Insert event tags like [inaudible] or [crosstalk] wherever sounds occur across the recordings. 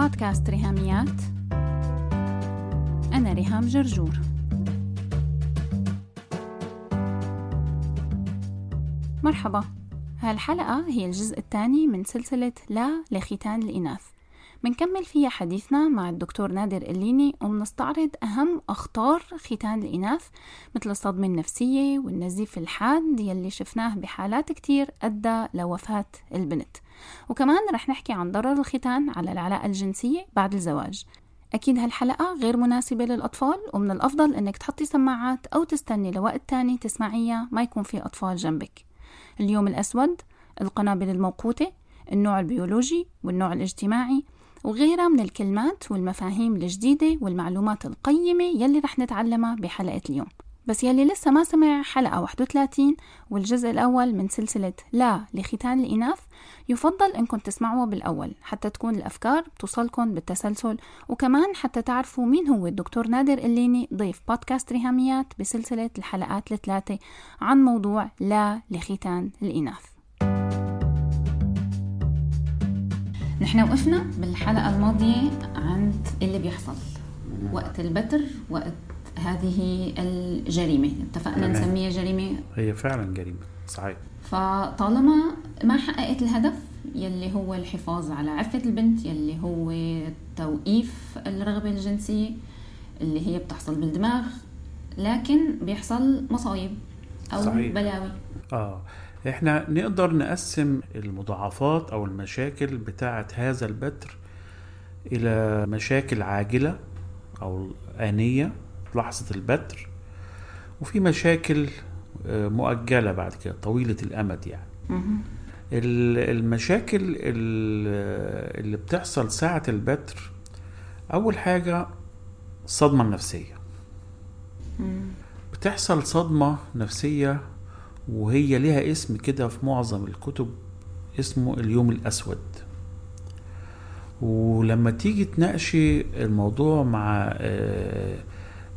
بودكاست ريهاميات. أنا ريهام جرجور. مرحبا. هالحلقة هي الجزء الثاني من سلسلة لا لختان الإناث. منكمل فيها حديثنا مع الدكتور نادر الليني ومنستعرض أهم أخطار ختان الإناث مثل الصدمة النفسية والنزيف الحاد يلي شفناه بحالات كتير أدى لوفاة البنت. وكمان رح نحكي عن ضرر الختان على العلاقة الجنسية بعد الزواج. أكيد هالحلقة غير مناسبة للأطفال ومن الأفضل إنك تحطي سماعات أو تستني لوقت تاني تسمعيها ما يكون في أطفال جنبك. اليوم الأسود القنابل الموقوتة النوع البيولوجي والنوع الاجتماعي وغيرها من الكلمات والمفاهيم الجديدة والمعلومات القيمة يلي رح نتعلمها بحلقة اليوم. بس يلي لسه ما سمع حلقة 31 والجزء الأول من سلسلة لا لختان الإناث يفضل إنكم تسمعوها بالأول حتى تكون الأفكار توصلكم بالتسلسل وكمان حتى تعرفوا مين هو الدكتور نادر الليني ضيف بودكاست ريهاميات بسلسلة الحلقات الثلاثة عن موضوع لا لختان الإناث. نحن وقفنا بالحلقة الماضية عند اللي بيحصل وقت البتر وقت هذه الجريمة. اتفقنا. نسميها جريمة؟ هي فعلا جريمة صحيح. فطالما ما حققت الهدف يلي هو الحفاظ على عفة البنت يلي هو توقيف الرغبة الجنسية اللي هي بتحصل بالدماغ لكن بيحصل مصايب أو صحيح. بلاوي. آه. إحنا نقدر نقسم المضاعفات أو المشاكل بتاعة هذا البتر إلى مشاكل عاجلة أو آنية لحظة البتر وفي مشاكل آه، مؤجلة بعد كده طويلة الأمد يعني. المشاكل ال- اللي بتحصل ساعة البتر أول حاجة الصدمة النفسية. بتحصل صدمة نفسية وهي ليها اسم كده في معظم الكتب اسمه اليوم الأسود. ولما تيجي تناقشي الموضوع مع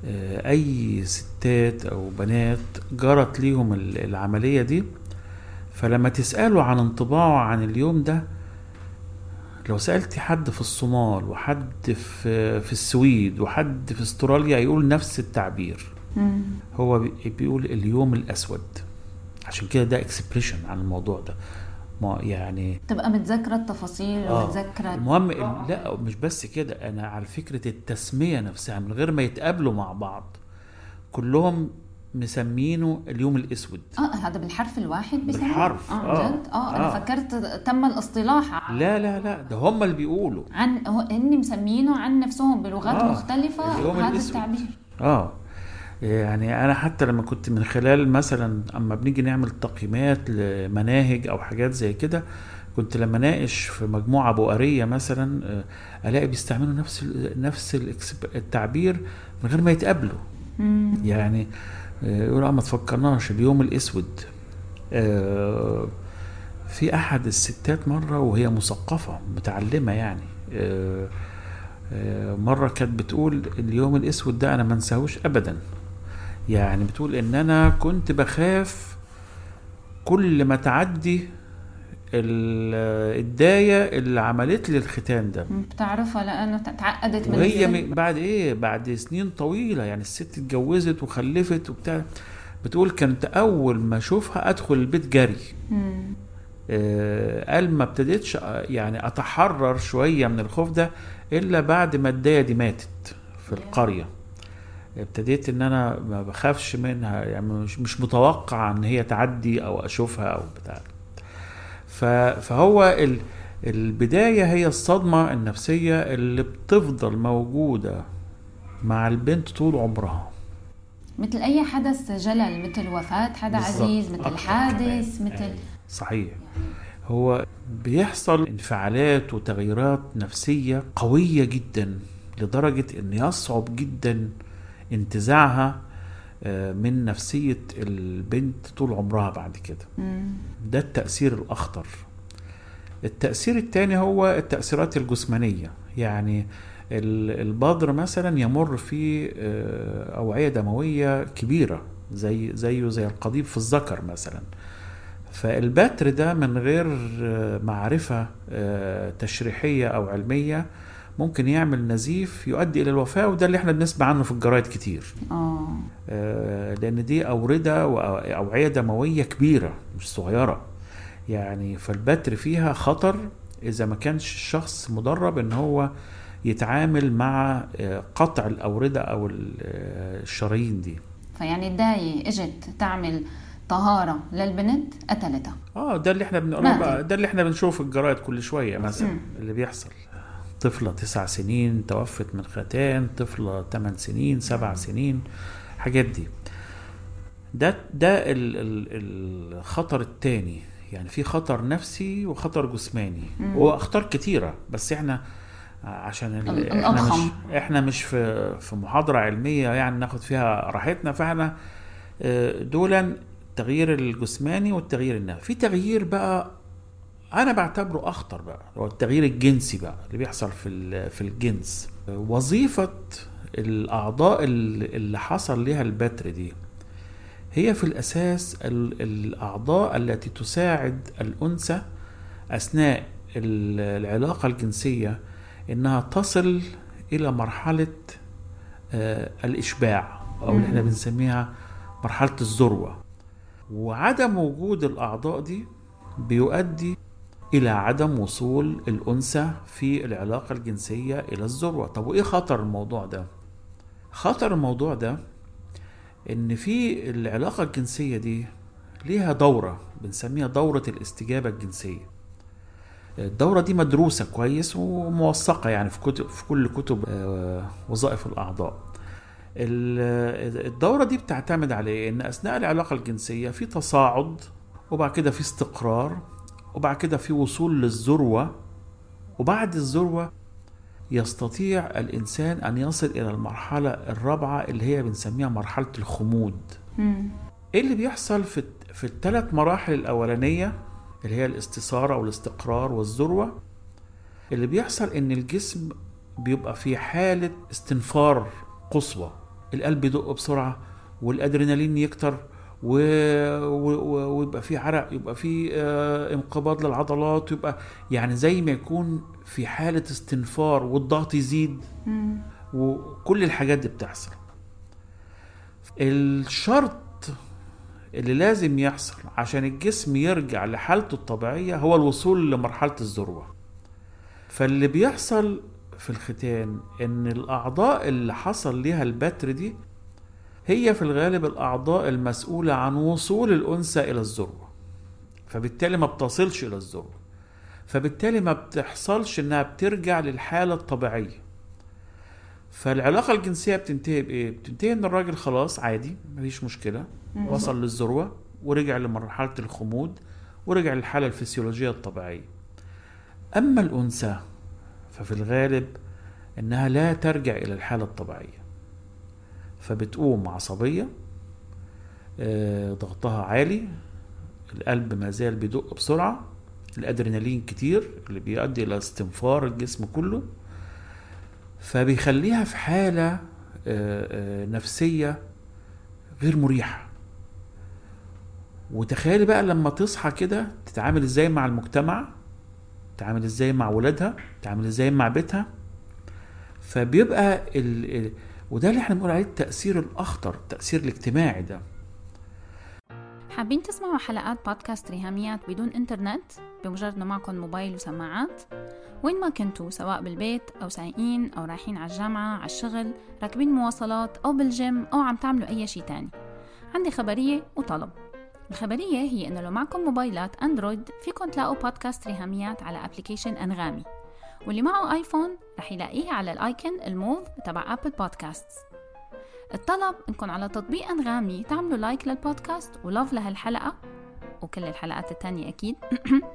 آه، أي ستات أو بنات جرت ليهم ال- العملية دي فلما تسأله عن انطباعه عن اليوم ده لو سألتي حد في الصومال وحد في في السويد وحد في استراليا يقول نفس التعبير. مم. هو بي- بيقول اليوم الأسود. عشان كده ده اكسبريشن عن الموضوع ده. ما يعني تبقى متذكرة التفاصيل آه. ومتذكرة المهم ال- لا مش بس كده أنا على فكرة التسمية نفسها من غير ما يتقابلوا مع بعض كلهم مسمينه اليوم الأسود آه هذا بالحرف الواحد بيسموه؟ بالحرف، آه آه. جد آه أنا آه. فكرت تم الاصطلاح لا لا لا ده هم اللي بيقولوا عن هن مسمينه عن نفسهم بلغات آه، مختلفة اليوم هذا الأسود. التعبير آه يعني أنا حتى لما كنت من خلال مثلا أما بنيجي نعمل تقييمات لمناهج أو حاجات زي كده كنت لما ناقش في مجموعة بؤرية مثلا آه، ألاقي بيستعملوا نفس ال نفس التعبير من غير ما يتقابلوا. يعني آه، يقولوا آه، ما تفكرناش اليوم الأسود. في أحد الستات مرة وهي مثقفة متعلمة يعني مرة كانت بتقول اليوم الأسود ده أنا ما أنساهوش ابدا. يعني بتقول إن أنا كنت بخاف كل ما تعدي ال- الداية اللي عملت لي الختان ده. بتعرفها لأنه تعقدت من وهي. م- بعد إيه؟ بعد سنين طويلة. يعني الست اتجوزت وخلفت وبتاع. بتقول كنت أول ما أشوفها أدخل البيت جري. مم. آه، قال ما ابتديتش يعني أتحرر شوية من الخوف ده إلا بعد ما الداية دي ماتت في القرية. ابتديت إن أنا ما بخافش منها يعني مش مش متوقع إن هي تعدي أو أشوفها أو بتاع فهو ال البداية هي الصدمة النفسية اللي بتفضل موجودة مع البنت طول عمرها مثل أي حدث جلل مثل وفاة حدا. عزيز مثل حادث. مثل أيوة. صحيح هو بيحصل انفعالات وتغييرات نفسية قوية جدا لدرجة إن يصعب جدا انتزاعها آه، من نفسية البنت طول عمرها بعد كده. مم. ده التأثير الأخطر. التأثير الثاني هو التأثيرات الجسمانية. يعني ال- البدر مثلا يمر في آه، أوعية دموية كبيرة زي زيه زي القضيب في الذكر مثلا. فالبتر ده من غير آه، معرفة تشريحية أو علمية ممكن يعمل نزيف يؤدي إلى الوفاة وده اللي إحنا بنسمع عنه في الجرايد كتير. آه. آه، لأن دي أوردة واوعيه دمويه كبيرة مش صغيرة. يعني فالبتر فيها خطر إذا ما كانش الشخص مدرب إن هو يتعامل مع آه، قطع الأوردة أو آه، الشرايين دي. فيعني الداية إجت تعمل طهارة للبنت قتلتها. آه ده اللي إحنا بنقوله ده اللي إحنا بنشوفه في الجرايد كل شوية مثلا. اللي بيحصل. طفلة تسع سنين توفت من ختان طفلة ثمان سنين سبع سنين حاجات دي ده ده ال- ال- الخطر الثاني يعني في خطر نفسي وخطر جسماني. وأخطار كتيرة بس إحنا عشان إحنا مش. إحنا مش في في محاضرة علمية يعني ناخد فيها راحتنا فإحنا آه، دولا التغيير الجسماني والتغيير النفسي في تغيير بقى أنا بعتبره أخطر بقى هو التغيير الجنسي بقى اللي بيحصل في في الجنس وظيفة الأعضاء ال- اللي حصل لها البتر دي هي في الأساس ال- الأعضاء التي تساعد الأنثى أثناء ال- العلاقة الجنسية إنها تصل إلى مرحلة آه، الإشباع أو اللي إحنا. بنسميها مرحلة الذروة وعدم وجود الأعضاء دي بيؤدي إلى عدم وصول الأنثى في العلاقة الجنسية إلى الذروة طب وإيه خطر الموضوع ده خطر الموضوع ده إن في العلاقة الجنسية دي ليها دورة بنسميها دورة الاستجابة الجنسية الدورة دي مدروسة كويس وموثقة يعني في كتب في كل كتب آه، وظائف الأعضاء. ال- الدورة دي بتعتمد على إيه؟ إن أثناء العلاقة الجنسية في تصاعد وبعد كده في استقرار وبعد كده في وصول للذروة. وبعد الذروة يستطيع الإنسان أن يصل إلى المرحلة الرابعة اللي هي بنسميها مرحلة الخمود. إيه اللي بيحصل في في الثلاث مراحل الأولانية اللي هي الاستثارة والاستقرار والذروة؟ اللي بيحصل إن الجسم بيبقى في حالة استنفار قصوى. القلب يدق بسرعة والأدرينالين يكتر. ويبقى في عرق يبقى في آه، انقباض للعضلات يبقى يعني زي ما يكون في حالة استنفار والضغط يزيد. وكل الحاجات دي بتحصل الشرط اللي لازم يحصل عشان الجسم يرجع لحالته الطبيعية هو الوصول لمرحلة الذروة فاللي بيحصل في الختان إن الأعضاء اللي حصل ليها البتر دي هي في الغالب الأعضاء المسؤولة عن وصول الأنثى إلى الذروة. فبالتالي ما بتصلش إلى الذروة. فبالتالي ما بتحصلش إنها بترجع للحالة الطبيعية. فالعلاقة الجنسية بتنتهي بإيه؟ بتنتهي إن الراجل خلاص عادي مفيش مشكلة. وصل للذروة ورجع لمرحلة الخمود ورجع للحالة الفسيولوجية الطبيعية. أما الأنثى ففي الغالب إنها لا ترجع إلى الحالة الطبيعية. فبتقوم عصبية آه، ضغطها عالي القلب ما زال بيدق بسرعة الأدرينالين كتير اللي بيؤدي إلى استنفار الجسم كله فبيخليها في حالة آه، آه، نفسية غير مريحة وتخيلي بقى لما تصحى كده تتعامل إزاي مع المجتمع تتعامل إزاي مع ولادها تتعامل إزاي مع بيتها فبيبقى. وده اللي إحنا بنقول عليه التأثير الأخطر التأثير الاجتماعي ده. حابين تسمعوا حلقات بودكاست ريهاميات بدون إنترنت؟ بمجرد انه معكم موبايل وسماعات. وين ما كنتوا سواء بالبيت أو سايقين أو رايحين على الجامعة على الشغل راكبين مواصلات أو بالجيم أو عم تعملوا أي شيء تاني. عندي خبرية وطلب. الخبرية هي إنه لو معكم موبايلات أندرويد فيكم تلاقوا بودكاست ريهاميات على application أنغامي. واللي معه ايفون رح يلاقيه على ال icon الموف تبع Apple Podcasts الطلب إنكم على تطبيق أنغامي تعملوا like للبودكاست و love لهالحلقة وكل الحلقات التانية أكيد.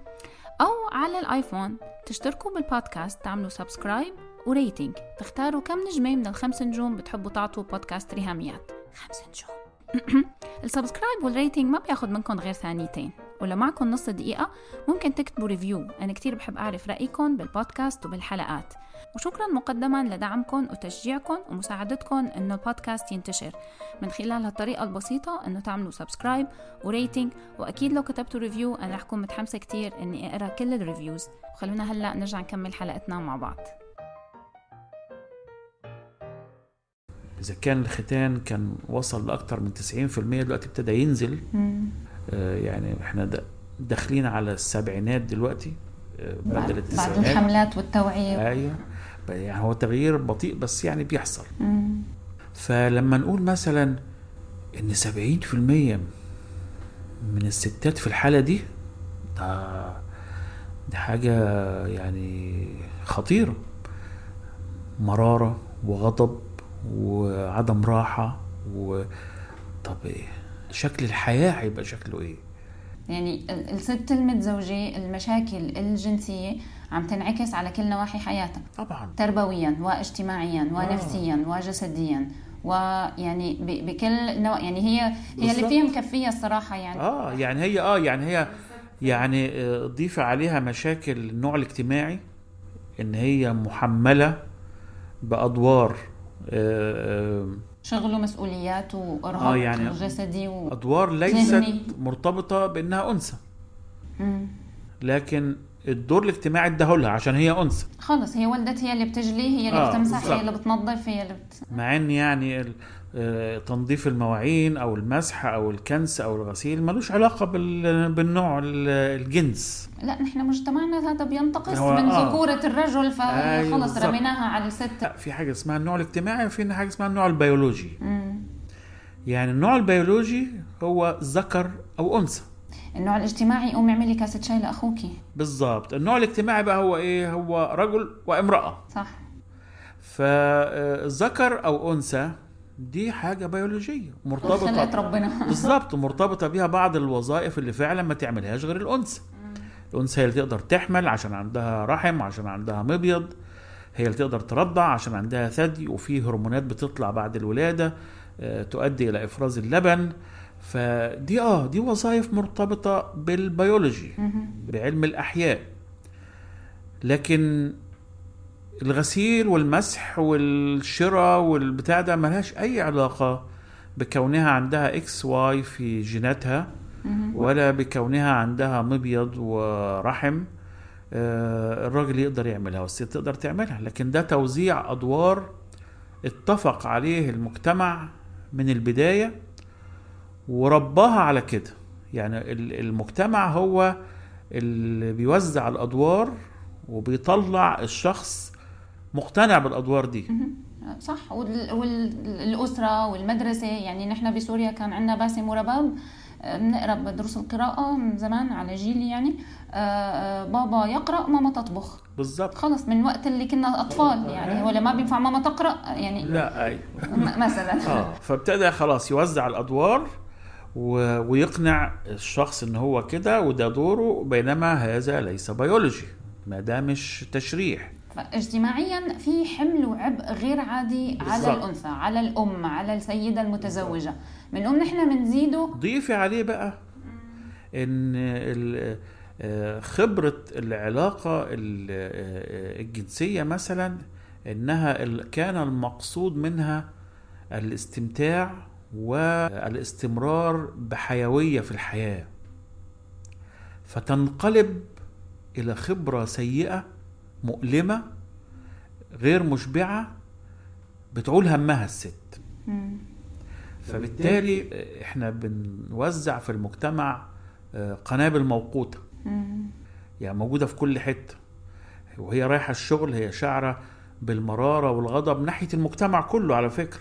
[clears throat] أو على الآيفون تشتركوا بالبودكاست تعملوا subscribe و rating تختاروا كم نجمة من الخمس نجوم بتحبوا تعطوا بودكاست ريهاميات. خمس نجوم. [clears throat] ال subscribe وال rating ما بياخد منكم غير ثانيتين. ولو معكم نص دقيقة ممكن تكتبوا review أنا كتير بحب أعرف رأيكم بالبودكاست وبالحلقات. وشكرا مقدما لدعمكم وتشجيعكم ومساعدتكم إنه البودكاست ينتشر. من خلال هالطريقة البسيطة إنه تعملوا subscribe و rating وأكيد لو كتبتوا review أنا رح أكون متحمسة كتير إني أقرأ كل ال reviews وخلونا هلأ نرجع نكمل حلقتنا مع بعض. إذا كان الختان كان وصل لأكثر من 90% دلوقتي ابتدى ينزل. يعني إحنا داخلين على السبعينات دلوقتي آه بعد التسعينات. بعد الحملات والتوعية. أيوه. يعني هو تغيير بطيء بس يعني بيحصل. مم. فلما نقول مثلا إن 70% من الستات في الحالة دي ده دي حاجة يعني خطيرة. مرارة وغضب وعدم راحة و طب إيه؟ شكل الحياة هيبقى شكله إيه؟ يعني الست المتزوجه المشاكل الجنسية عم تنعكس على كل نواحي حياتها. طبعا. تربويا واجتماعيا ونفسيا آه. وجسديا ويعني بكل نوع يعني هي هي اللي فيها مكفيه الصراحة يعني. آه يعني هي آه يعني هي يعني آه، ضيف عليها مشاكل النوع الاجتماعي إن هي محملة بأدوار آه، آه، شغل ومسؤوليات وإرهاق آه يعني جسدي و... أدوار ليست مرتبطة بأنها أنثى. لكن الدور الاجتماعي اداهولها عشان هي أنثى. خلص هي ولدت هي اللي بتجلي هي اللي آه بتمسح هي اللي بتنظف هي اللي بت... مع إن يعني آه، تنظيف المواعين أو المسح أو الكنس أو الغسيل ملوش علاقة بالنوع الجنس. لا نحن مجتمعنا هذا بينتقص من آه. ذكورة الرجل فخلص أيوة رميناها على الست. في حاجة اسمها النوع الاجتماعي وفي حاجة اسمها النوع البيولوجي. مم. يعني النوع البيولوجي هو ذكر أو أنثى. النوع الاجتماعي قومي اعملي كاسة شاي لأخوكي. بالضبط النوع الاجتماعي بقى هو إيه؟ هو رجل وامرأة. صح. فذكر أو أنثى دي حاجة بيولوجية مرتبطة ربنا. بالظبط مرتبطة بيها بعض الوظائف اللي فعلا ما تعملهاش غير الأنثى. الأنثى هي اللي تقدر تحمل عشان عندها رحم عشان عندها مبيض هي اللي تقدر ترضع عشان عندها ثدي وفي هرمونات بتطلع بعد الولادة آه، تؤدي إلى إفراز اللبن. فدي آه دي وظائف مرتبطة بالبيولوجي بعلم الأحياء. لكن الغسيل والمسح والشراء والبتاع ده ملهاش أي علاقة بكونها عندها XY في جيناتها ولا بكونها عندها مبيض ورحم آه، الراجل يقدر يعملها والست تقدر تعملها. لكن ده توزيع أدوار اتفق عليه المجتمع من البداية ورباها على كده. يعني المجتمع هو اللي بيوزع الأدوار وبيطلع الشخص مقتنع بالأدوار دي. صح. والاسره والمدرسة يعني نحن بسوريا كان عندنا باسم ورباب بنقرأ بدروس القراءة من زمان على جيلي يعني. آه، آه، بابا يقرأ ماما تطبخ. بالضبط. خلص من وقت اللي كنا أطفال يعني. ولا ما بينفع ماما تقرأ يعني لا أي. مثلا. [laughs] آه. فابتدى خلاص يوزع الأدوار ويقنع الشخص إن هو كده وده دوره بينما هذا ليس بيولوجي ما ده مش تشريح. فاجتماعيا في حمل وعبء غير عادي بالزبط. على الأنثى على الأم على السيدة المتزوجة. بنقوم نحن بنزيده ضيفي عليه بقى إن آه، خبرة العلاقة آه، الجنسية مثلا إنها كان المقصود منها الاستمتاع والاستمرار بحيوية في الحياة. فتنقلب إلى خبرة سيئة مؤلمة غير مشبعة بتعول همها الست. فبالتالي إحنا بنوزع في المجتمع آه، قنابل موقوتة. يعني موجودة في كل حتة. وهي رايحة الشغل هي شعره بالمرارة والغضب ناحية المجتمع كله على فكرة.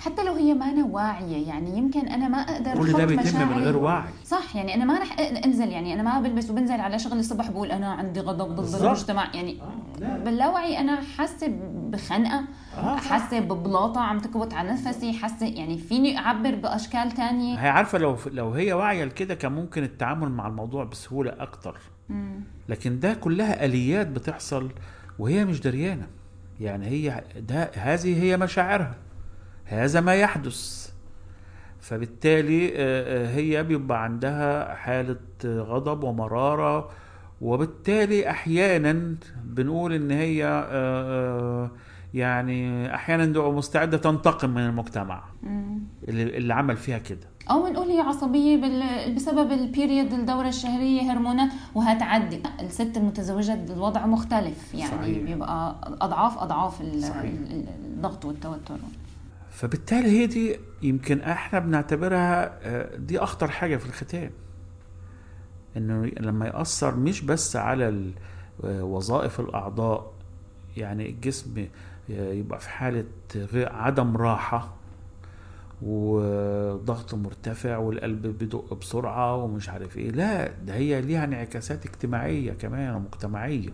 حتى لو هي ما أنا واعية يعني يمكن أنا ما أقدر كل ده بيتم من غير وعي. صح يعني أنا ما رح أنزل يعني أنا ما بلبس وبنزل على شغل الصبح بقول أنا عندي غضب ضد المجتمع يعني آه باللاوعي أنا حاسة بخنقة آه حاسة ببلاطة عم تكبت على نفسي حاسة يعني فيني أعبر بأشكال تانية. هي عارفة لو لو هي واعية لكده كان ممكن التعامل مع الموضوع بسهولة أكتر. لكن ده كلها آليات بتحصل وهي مش دريانة. يعني هي ده هذه هي مشاعرها. هذا ما يحدث. فبالتالي آه، آه، هي بيبقى عندها حالة غضب ومرارة وبالتالي أحيانا بنقول إن هي آه، يعني أحيانا مستعدة تنتقم من المجتمع. اللي, اللي عمل فيها كده. أو بنقول هي عصبية بسبب البيريد الدورة الشهرية هرمونات وهتعدي. الست المتزوجة الوضع مختلف. يعني صحيح. بيبقى اضعاف أضعاف الضغط والتوتر. فبالتالي هي دي يمكن إحنا بنعتبرها آه، دي اخطر حاجة في الختان انه لما يأثر مش بس على آه، وظائف الأعضاء يعني الجسم يبقى في حالة عدم راحة وضغط مرتفع والقلب بيدق بسرعة ومش عارف إيه. لا ده هي ليها انعكاسات اجتماعية كمان ومجتمعية.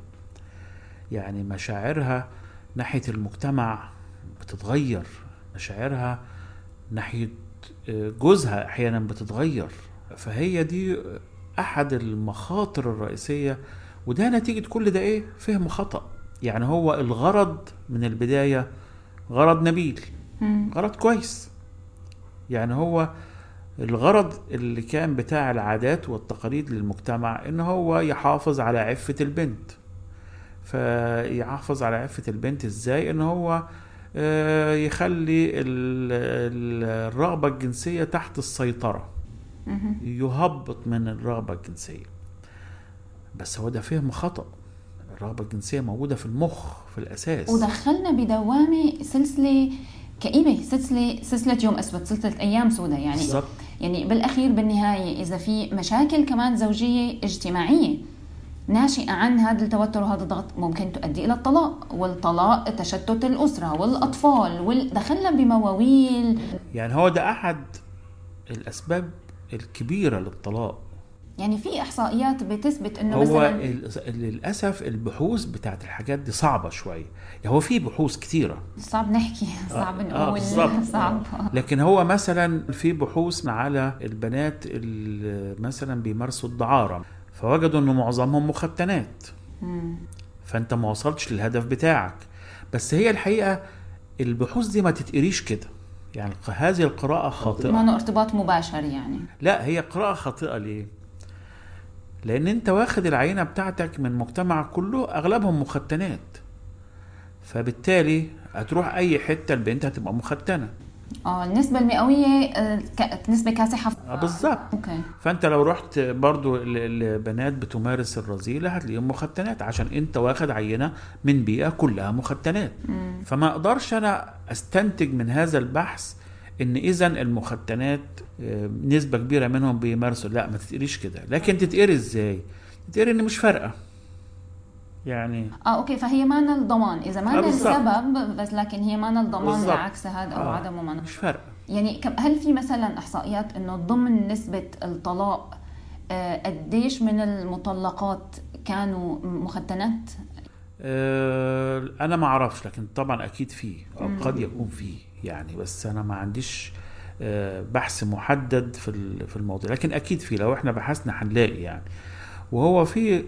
يعني مشاعرها ناحية المجتمع بتتغير. مشاعرها ناحية آه، جوزها أحيانا بتتغير. فهي دي أحد المخاطر الرئيسية وده نتيجة كل ده إيه؟ فهم خطأ. يعني هو الغرض من البداية غرض نبيل. غرض كويس. يعني هو الغرض اللي كان بتاع العادات والتقاليد للمجتمع إن هو يحافظ على عفة البنت. فيحافظ على عفة البنت إزاي؟ إن هو يخلي ال- ال- الرغبة الجنسية تحت السيطرة. يهبط من الرغبة الجنسية. بس هو ده فهم خطأ. الرغبة الجنسية موجودة في المخ في الأساس. ودخلنا بدوامة سلسلة كئيبة سلسلة سلسلة يوم أسود سلسلة أيام سوداء. يعني بالظبط يعني بالأخير بالنهاية إذا في مشاكل كمان زوجية اجتماعية ناشئة عن هذا التوتر وهذا الضغط ممكن تؤدي إلى الطلاق والطلاق تشتت الأسرة والأطفال وال... دخلنا بمواويل. يعني هو ده أحد الأسباب الكبيرة للطلاق. يعني في إحصائيات بتثبت إنه هو مثلا للأسف البحوث بتاعت الحاجات دي صعبة شوية. يعني هو في بحوث كتيرة. صعب نحكي صعب آه، نقول بالظبط. صعب. لكن هو مثلا في بحوث على البنات اللي مثلا بيمارسوا الدعارة. فوجدوا انه معظمهم مختنات. فأنت ما وصلتش للهدف بتاعك. بس هي الحقيقة البحوث دي ما تتقريش كده. يعني هذه القراءة خاطئة. ما ارتباط مباشر يعني. لا هي قراءة خاطئة ليه؟ لأن أنت واخد العينة بتاعتك من مجتمع كله أغلبهم مختنات. فبالتالي هتروح أي حتة البنت هتبقى مختنة. آه النسبة المئوية آه، ك- نسبة كاسحة آه، بالظبط. أوكي. فأنت لو رحت برضو ال- البنات بتمارس الرذيلة هتلاقيهم مختنات عشان أنت واخد عينة من بيئة كلها مختنات. مم. فما أقدرش أنا أستنتج من هذا البحث إن اذا المختنات آه، نسبة كبيرة منهم بيمارسوا. لا ما تتقريش كده. لكن تتقري إزاي؟ تتقري إن مش فارقة. يعني آه أوكي فهي ما الضمان إذا ما آه،. السبب بس لكن هي ما الضمان. لعكس هذا أو آه. عدمه ما مش فارقه يعني كم- هل في مثلا إحصائيات إنه ضمن نسبة الطلاق آه، قديش من المطلقات كانوا مختنات آه، أنا ما أعرفش لكن طبعا أكيد فيه أو. قد يكون فيه يعني بس أنا ما عنديش آه، بحث محدد في في الموضوع لكن أكيد فيه لو إحنا بحثنا هنلاقي يعني وهو في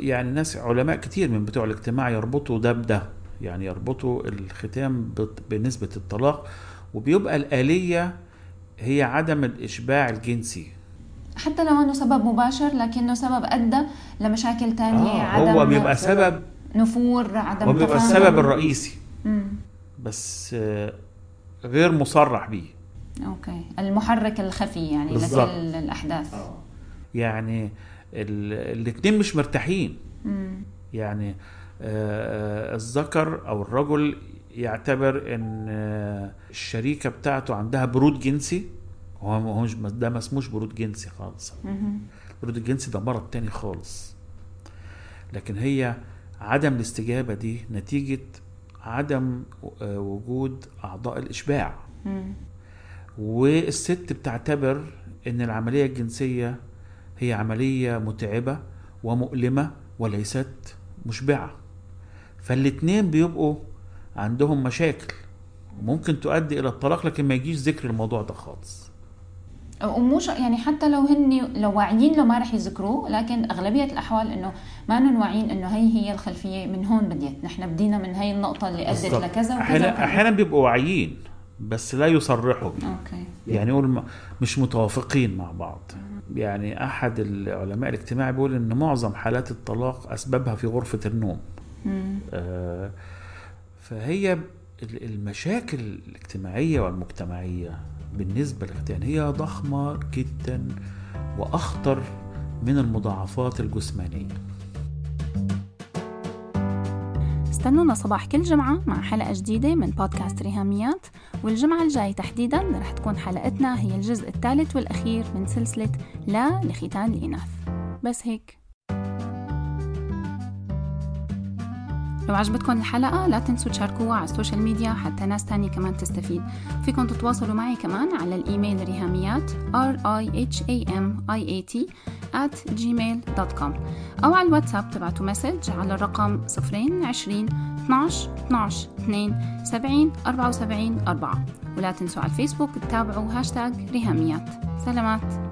يعني ناس علماء كتير من بتوع الاجتماع يربطوا ده بده يعني يربطوا الختام بنسبة الطلاق وبيبقى الآلية هي عدم الإشباع الجنسي حتى لو إنه سبب مباشر لكنه سبب أدى لمشاكل تانية آه عدم هو بيبقى سبب نفور عدم هو بيبقى تفاهم. السبب الرئيسي مم. بس آه، غير مصرح بيه okay المحرك الخفي يعني بالظبط. لكل الأحداث يعني الاثنين مش مرتاحين مم. يعني آه، الذكر أو الرجل يعتبر إن آه، الشريكة بتاعته عندها برود جنسي هو مش ده ما اسموش برود جنسي خالص. البرود الجنسي ده مرض تاني خالص لكن هي عدم الاستجابة دي نتيجة عدم آه، وجود أعضاء الإشباع. والست بتعتبر إن العملية الجنسية هي عملية متعبة ومؤلمة وليست مشبعة. فالاتنين بيبقوا عندهم مشاكل ممكن تؤدي إلى الطلاق لكن ما يجيش ذكر الموضوع ده خالص. ومش يعني حتى لو هن لو واعيين له ما رح يذكروه لكن أغلبية الأحوال إنه ما نن واعيين إنه هي هي الخلفية من هون بديت. نحن بدينا من هي النقطة اللي أدت. لكذا وكذا أحيانا. أحيانا بيبقوا واعيين بس لا يصرحوا بيه. أوكي. يعني يقول مش متوافقين مع بعض. يعني أحد العلماء الاجتماعي بيقول إن معظم حالات الطلاق أسبابها في غرفة النوم. آه، فهي ال- المشاكل الاجتماعية والمجتمعية بالنسبة للختان هي ضخمة جدا وأخطر من المضاعفات الجسمانية استنونا صباح كل جمعة مع حلقة جديدة من بودكاست ريهاميات والجمعة الجاي تحديدا رح تكون حلقتنا هي الجزء الثالث والأخير من سلسلة لا لختان الإناث. بس هيك. لو عجبتكم الحلقة لا تنسوا تشاركوها على ال social media حتى ناس تانية كمان تستفيد. فيكم تتواصلوا معي كمان على الإيميل ريهاميات r i h a m i a t at gmail.com أو على الواتساب تبعتوا message على الرقم 020 12 12 2 70 74 4 ولا تنسوا على الفيسبوك تتابعوا هاشتاج ريهاميات. سلامات.